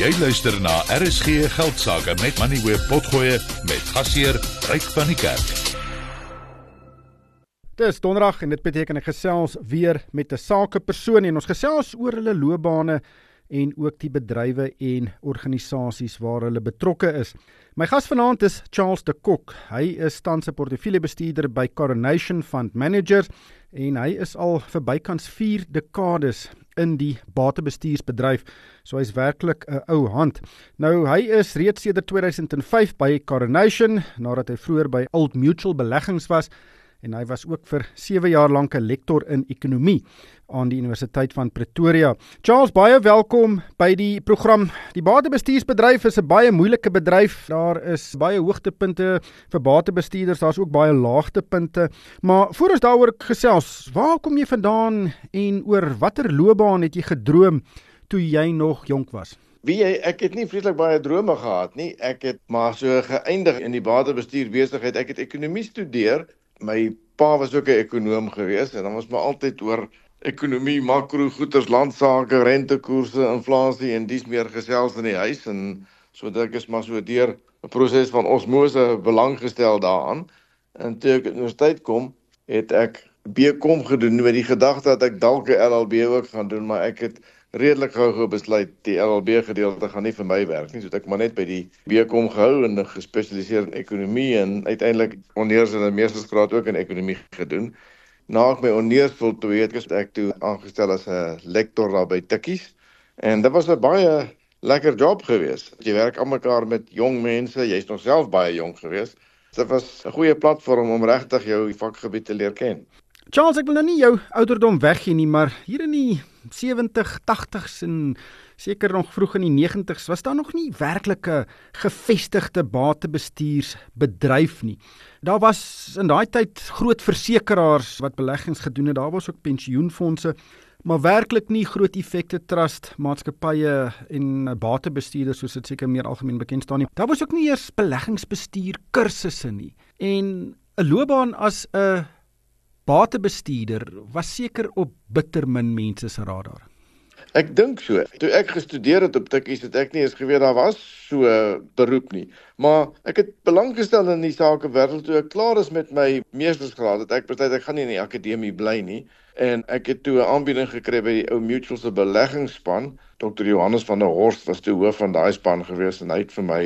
Jy luister na RSG Geldsaake met Money Web Potgoe met gasheer Ryk van die Kerk. Dis donderdag en dit beteken ek gesels weer met 'n sakepersoon en ons gesels oor hulle loopbane en ook die bedrywe en organisasies waar hulle betrokke is. My gas vanaand is Charles de Kok. Hy is tans 'n portefeuljebestuurder by Coronation Fund Managers en hy is al vir bykans 4 dekades in die batebestuursbedryf. So hy's werklik 'n ou hand. Nou hy is reeds sedert 2005 by Coronation nadat hy vroeër by Old Mutual Beleggings was en hy was ook vir 7 jaar lank 'n lektor in ekonomie aan die Universiteit van Pretoria. Charles, baie welkom by die program. Die batebestuursbedryf is 'n baie moeilike bedryf. Daar is baie hoogtepunte vir batebestuurders, daar's ook baie laagtepunte. Maar voor ons daaroor gesels, waar kom jy vandaan en oor watter loopbaan het jy gedroom toe jy nog jonk was? Wie jy, ek het nie vreeslik baie drome gehad nie. Ek het maar so geëindig in die batebestuur besigheid. Ek het ekonomie studeer my pa was ook 'n ekonom geweest en dan was my altyd oor ekonomie, makro, goederes, landsaake, rentekoerse, inflasie en dis meer gesels in die huis en so dit is maar so deur 'n proses van osmose belang gestel daaraan. En toe ek universiteit kom, het ek BCom gedoen met die gedagte dat ek dalk 'n LLB ook gaan doen, maar ek het redelik gou gou besluit die LLB gedeelte gaan nie vir my werk nie, so ek maar net by die BCom gehou en gespesialiseer in ekonomie en uiteindelik onders in 'n meestersgraad ook in ekonomie gedoen. Na ek my onders voltooi het, het ek toe aangestel as 'n lektor daar by Tikkies en dit was 'n baie lekker job geweest. Jy werk almekaar met jong mense, jy's nog self baie jonk geweest. Dit was 'n goeie platform om regtig jou vakgebied te leer ken. Charles, ek wil nou nie jou ouderdom weggee nie, maar hier in die 70, 80s en seker nog vroeg in die 90s was daar nog nie werklike gevestigde batebestuursbedryf nie. Daar was in daai tyd groot versekerings wat beleggings gedoen het. Daar was ook pensioenfonde, maar werklik nie groot effekte trust maatskappye en batebestuurders soos dit seker meer algemeen bekend staan nie. Daar was ook nie eers beleggingsbestuur kursusse nie. En 'n loopbaan as 'n batebestuurder was seker op bitter min mense se radar. Ek dink so. Toe ek gestudeer het op Tikkies het ek nie eens geweet daar was so beroep nie. Maar ek het belang gestel in die sake wêreld toe ek klaar is met my meestersgraad. Het ek besluit ek gaan nie in die akademie bly nie en ek het toe 'n aanbieding gekry by die ou Mutual se beleggingsspan. Dr. Johannes van der Horst was toe hoof van daai span gewees en hy het vir my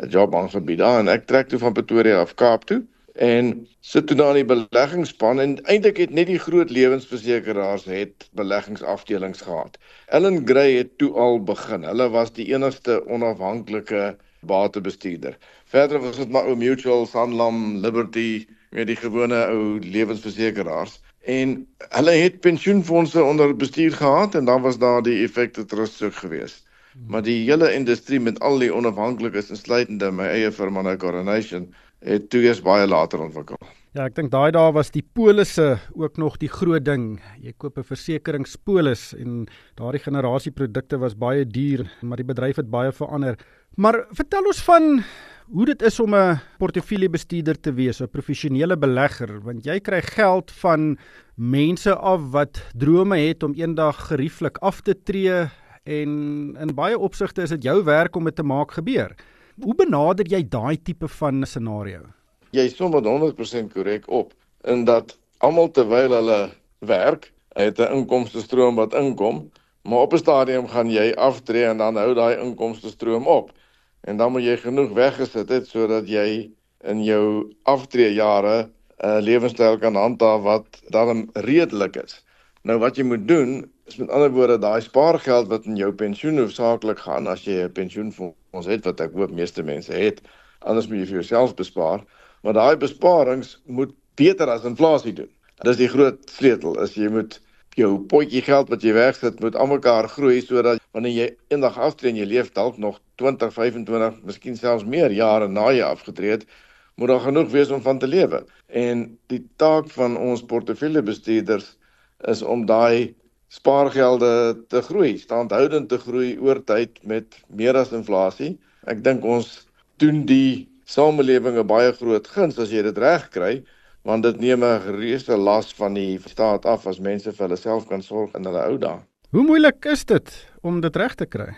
'n job aangebied daar en ek trek toe van Pretoria af Kaap toe en sit toe daar in die beleggingsspan en eintlik het net die groot lewensversekeraars het beleggingsafdelings gehad. Ellen Gray het toe al begin. Hulle was die enigste onafhanklike batebestuurder. Verder was dit maar ou Mutual, Sanlam, Liberty, met die gewone ou lewensversekeraars en hulle het pensioenfonde onder bestuur gehad en dan was daar die effekte trust ook geweest. Maar die hele industrie met al die onafhanklikes insluitende my eie firma nou Coronation het toe eers baie later ontwikkel. Ja, ek dink daai dae was die polisse ook nog die groot ding. Jy koop 'n versekeringspolis en daardie generasie produkte was baie duur, maar die bedryf het baie verander. Maar vertel ons van hoe dit is om 'n portefeuljebestuurder te wees, 'n professionele belegger, want jy kry geld van mense af wat drome het om eendag gerieflik af te tree en in baie opsigte is dit jou werk om dit te maak gebeur. Hoe benader jy daai tipe van scenario? Jy som dit 100% korrek op in dat almal terwyl hulle werk, het 'n inkomste stroom wat inkom, maar op 'n stadium gaan jy aftree en dan hou daai inkomste stroom op. En dan moet jy genoeg weggesit het sodat jy in jou aftree jare 'n lewenstyl kan handhaaf wat dan redelik is. Nou wat jy moet doen is met ander woorde daai spaargeld wat in jou pensioen hoofsaaklik gaan as jy 'n pensioenfonds het wat ek hoop meeste mense het, anders moet jy vir jouself bespaar, maar daai besparings moet beter as inflasie doen. Dis die groot sleutel, is jy moet jou potjie geld wat jy wegsit moet almekaar groei sodat wanneer jy eendag aftree en jy leef dalk nog 20, 25, miskien selfs meer jare na jy afgetree het, moet daar genoeg wees om van te lewe. En die taak van ons portefeuljebestuurders is om daai spaargelde te groei, standhoudend te groei oor tyd met meer as inflasie. Ek dink ons doen die samelewing 'n baie groot guns as jy dit reg kry, want dit neem 'n reuse las van die staat af as mense vir hulle self kan sorg in hulle ou dae. Hoe moeilik is dit om dit reg te kry?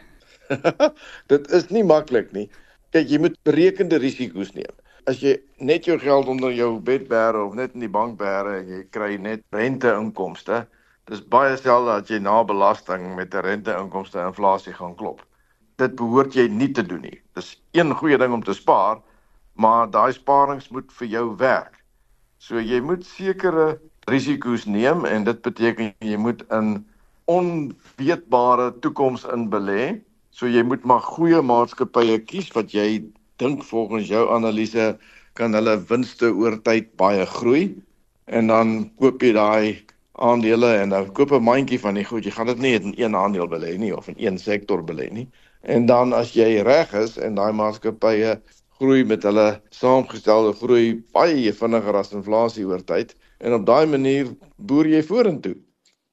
dit is nie maklik nie. Kyk, jy moet berekende risiko's neem. As jy net jou geld onder jou bed bære of net in die bank bære en jy kry net rente-inkomste, dis baie selde dat jy na belasting met 'n rente-inkomste inflasie gaan klop. Dit behoort jy nie te doen nie. Dis een goeie ding om te spaar, maar daai sparings moet vir jou werk. So jy moet sekere risiko's neem en dit beteken jy moet in onweetbare toekoms in belê. So jy moet maar goeie maatskappye kies wat jy dink volgens jou analise kan hulle winste oor tyd baie groei en dan koop jy daai aandele en dan koop 'n mandjie van die goed. Jy gaan dit nie in een aandeel belê nie of in een sektor belê nie. En dan as jy reg is en daai maatskappye groei met hulle saamgestelde groei baie vinniger as inflasie oor tyd en op daai manier boer jy vorentoe.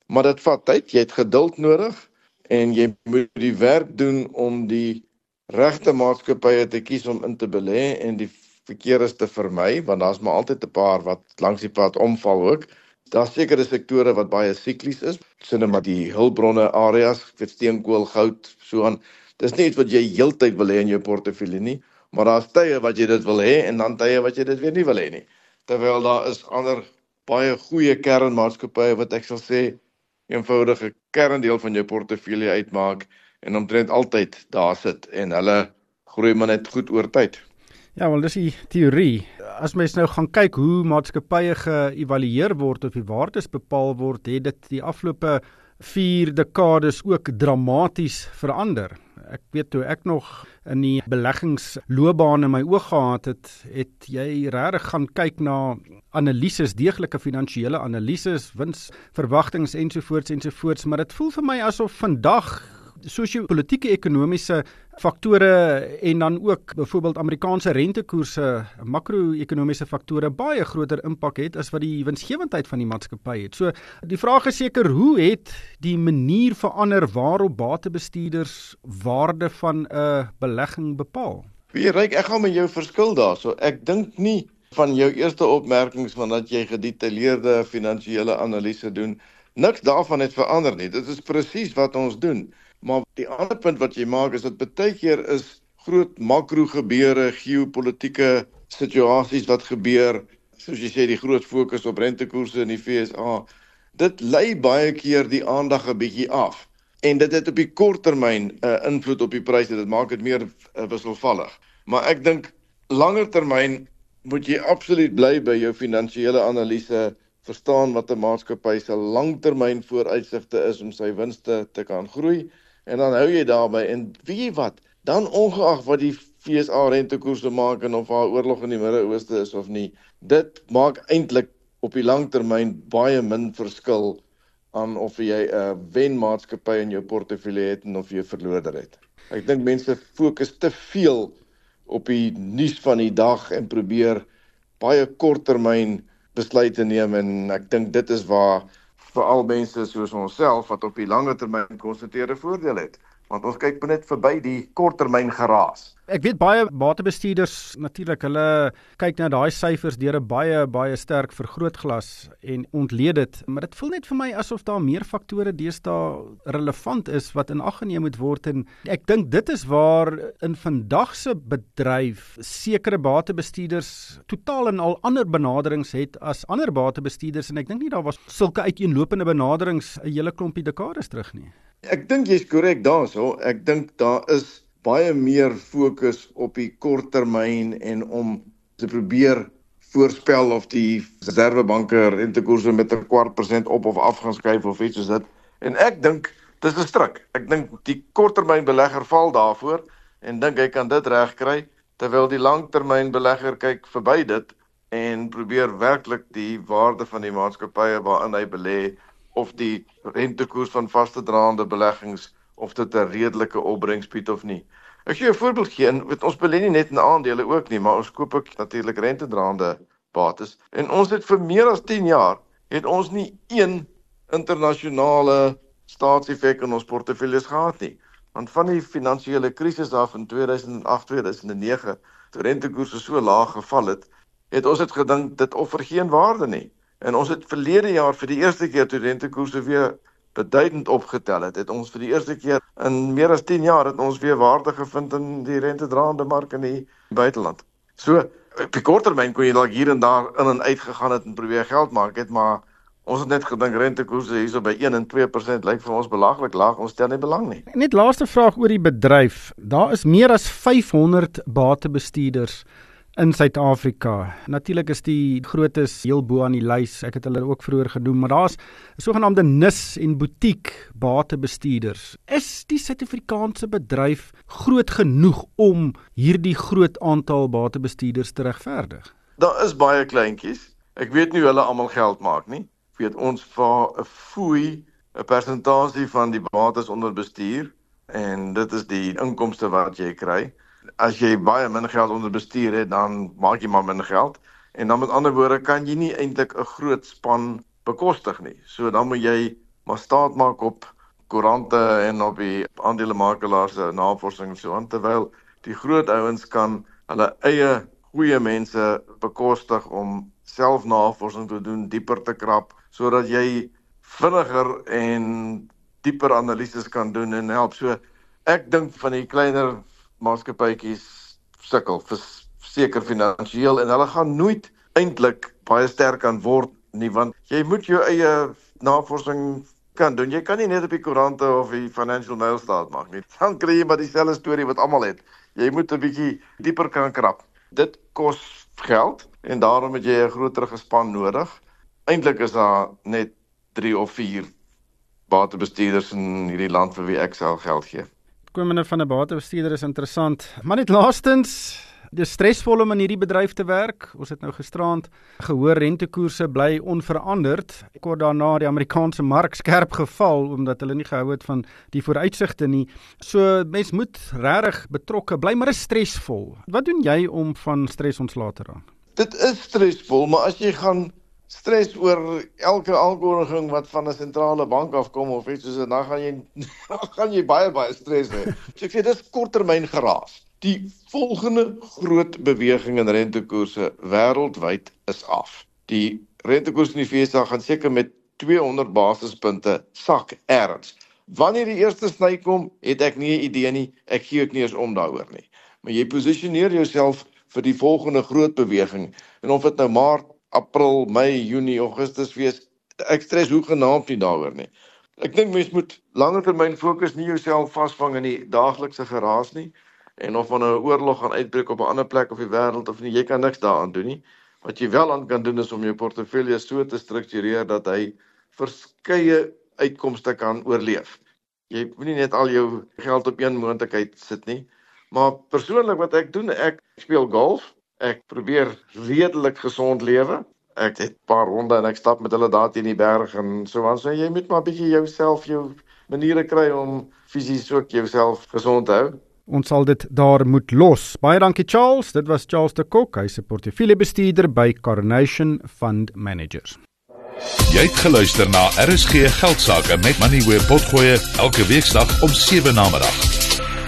Maar dit vat tyd, jy het geduld nodig en jy moet die werk doen om die regte maatskappye te kies om in te belê en die verkeerdes te vermy want daar's maar altyd 'n paar wat langs die pad omval ook. Daar's sekere sektore wat baie siklies is, sinne maar die hulpbronne areas, vir steenkool, goud, so aan. Dis nie iets wat jy heeltyd wil hê in jou portefeulje nie, maar daar's tye wat jy dit wil hê en dan tye wat jy dit weer nie wil hê nie. Terwyl daar is ander baie goeie kernmaatskappye wat ek sal sê eenvoudige kerndeel van jou portefeulje uitmaak en omtrent altyd daar sit en hulle groei maar net goed oor tyd. Ja, wel dis die teorie. As mens nou gaan kyk hoe maatskappye geëvalueer word of die waardes bepaal word, het dit die afgelope 4 dekades ook dramaties verander. Ek weet toe ek nog in die beleggingsloopbaan in my oog gehad het, het jy regtig gaan kyk na analises, deeglike finansiële analises, winsverwagtings ensovoorts ensovoorts, maar dit voel vir my asof vandag sosio-politieke ekonomiese faktore en dan ook byvoorbeeld Amerikaanse rentekoerse, makro-ekonomiese faktore baie groter impak het as wat die winsgewendheid van die maatskappy het. So die vraag is seker hoe het die manier verander waarop batebestuurders waarde van 'n belegging bepaal? Wie ryk ek gaan met jou verskil daarso. Ek dink nie van jou eerste opmerkings van dat jy gedetailleerde finansiële analise doen. Niks daarvan het verander nie. Dit is presies wat ons doen. Maar die ander punt wat jy maak is dat baie keer is groot makro gebeure, geopolitiese situasies wat gebeur, soos jy sê die groot fokus op rentekoerse in die FSA, dit lei baie keer die aandag 'n bietjie af. En dit het op die kort termyn 'n uh, invloed op die pryse. Dit maak dit meer uh, wisselvallig. Maar ek dink langer termyn moet jy absoluut bly by jou finansiële analise verstaan wat 'n maatskappy se langtermyn vooruitsigte is om sy winste te kan groei en dan hou jy daarby. En weet jy wat? Dan ongeag wat die FSA rentekoerse maak en of daar oorlog in die Midde-Ooste is of nie dit maak eintlik op die lang termyn baie min verskil aan of jy 'n wenmaatskappy in jou portefeulje het en of jy verloder het. Ek dink mense fokus te veel op die nuus van die dag en probeer baie korttermyn besluite neem en ek dink dit is waar veral mense soos onsself wat op die lange termyn konsentreerde voordeel het want ons kyk net verby die korttermyn geraas. Ek weet baie batebestuurders natuurlik hulle kyk na daai syfers deur 'n baie baie sterk vergrootglas en ontleed dit, maar dit voel net vir my asof daar meer faktore deesdae relevant is wat in ag geneem moet word en ek dink dit is waar in vandag se bedryf sekere batebestuurders totaal en al ander benaderings het as ander batebestuurders en ek dink nie daar was sulke uiteenlopende benaderings 'n hele klompie dekades terug nie. Ek dink jy's korrek daarso. Ek dink daar is baie meer fokus op die korttermyn en om te probeer voorspel of die reservebanke rentekoerse met 'n kwart persent op of af gaan skuif of iets soos dit. En ek dink dis 'n stryk. Ek dink die korttermynbelegger val daarvoor en dink hy kan dit regkry terwyl die langtermynbelegger kyk verby dit en probeer werklik die waarde van die maatskappye waarin hy belê of die rentekoers van vaste draande beleggings of dit 'n redelike opbrengs bied of nie. Ek gee 'n voorbeeld gee en weet ons belê nie net in aandele ook nie, maar ons koop ook natuurlik rentedraande bates en ons het vir meer as 10 jaar het ons nie een internasionale staatseffek in ons portefeuilles gehad nie. Want van die finansiële krisis af in 2008-2009 toe rentekoerse so laag geval het, het ons dit gedink dit offer geen waarde nie. En ons het verlede jaar vir die eerste keer toe rentekoerse weer beduidend opgetel het, het ons vir die eerste keer in meer as 10 jaar het ons weer waarde gevind in die rentedraande mark in die buiteland. So op die korttermyn kon jy dalk hier en daar in en uit gegaan het en probeer geld maak het, maar ons het net gedink rentekoerse hierso by 1 en 2% lyk vir ons belaglik laag. Ons stel nie belang nie. Net laaste vraag oor die bedryf. Daar is meer as 500 batebestuurders in Suid-Afrika. Natuurlik is die grootes heel bo aan die lys. Ek het hulle ook vroeër genoem, maar daar's 'n sogenaamde nis en butiek batebestuurders. Is die Suid-Afrikaanse bedryf groot genoeg om hierdie groot aantal batebestuurders te regverdig? Daar is baie kleintjies. Ek weet nie hulle almal geld maak nie. Ek weet ons vir 'n fooi 'n persentasie van die bates onder bestuur en dit is die inkomste wat jy kry as jy baie min geld onder bestuur het, dan maak jy maar min geld. En dan met ander woorde kan jy nie eintlik 'n groot span bekostig nie. So dan moet jy maar staat maak op koerante en op die aandelemakelaars se navorsing en so aan terwyl die groot ouens kan hulle eie goeie mense bekostig om self navorsing te doen, dieper te krap sodat jy vinniger en dieper analises kan doen en help. So ek dink van die kleiner maatskappytjies sukkel verseker finansiëel en hulle gaan nooit eintlik baie sterk kan word nie want jy moet jou eie navorsing kan doen. Jy kan nie net op die koerante of die Financial Mail staat maak nie. Dan kry jy maar dieselfde storie wat almal het. Jy moet 'n bietjie dieper kan krap. Dit kos geld en daarom het jy 'n groter gespan nodig. Eintlik is daar net 3 of 4 batebestuurders in hierdie land vir wie ek self geld gee opkomende van 'n batebestuurder is interessant. Maar net laastens, dis stresvol om in hierdie bedryf te werk. Ons het nou gisterand gehoor rentekoerse bly onveranderd. Kort daarna die Amerikaanse mark skerp geval omdat hulle nie gehou het van die vooruitsigte nie. So mens moet regtig betrokke bly, maar is stresvol. Wat doen jy om van stres ontslae te raak? Dit is stresvol, maar as jy gaan stres oor elke aankondiging wat van 'n sentrale bank afkom of iets soos dit dan gaan jy dan gaan jy baie baie stres hê. So ek sê dis korttermyn geraas. Die volgende groot beweging in rentekoerse wêreldwyd is af. Die rentekoers in die VS gaan seker met 200 basispunte sak erns. Wanneer die eerste sny kom, het ek nie 'n idee nie. Ek gee ook nie eens om daaroor nie. Maar jy posisioneer jouself vir die volgende groot beweging en of dit nou maart April, Mei, Junie, Augustus wees. Ek stres hoe genaamd nie daaroor nie. Ek dink mens moet langer termyn fokus nie jouself vasvang in die daaglikse geraas nie en of van 'n oorlog gaan uitbreek op 'n ander plek of die wêreld of nie, jy kan niks daaraan doen nie. Wat jy wel aan kan doen is om jou portefeulje so te struktureer dat hy verskeie uitkomste kan oorleef. Jy moenie net al jou geld op een moontlikheid sit nie. Maar persoonlik wat ek doen, ek speel golf Ek probeer redelik gesond lewe. Ek het 'n paar ronde en ek stap met hulle daar teen die berg en so aan. So jy moet maar 'n bietjie jouself jou maniere kry om fisies ook jouself gesond te hou. Ons sal dit daar moet los. Baie dankie Charles. Dit was Charles de Kok, hy's 'n portefeuljebestuurder by Coronation Fund Managers. Jy het geluister na RSG Geldsaake met Money where potgoe elke weeksdag om 7 na middag.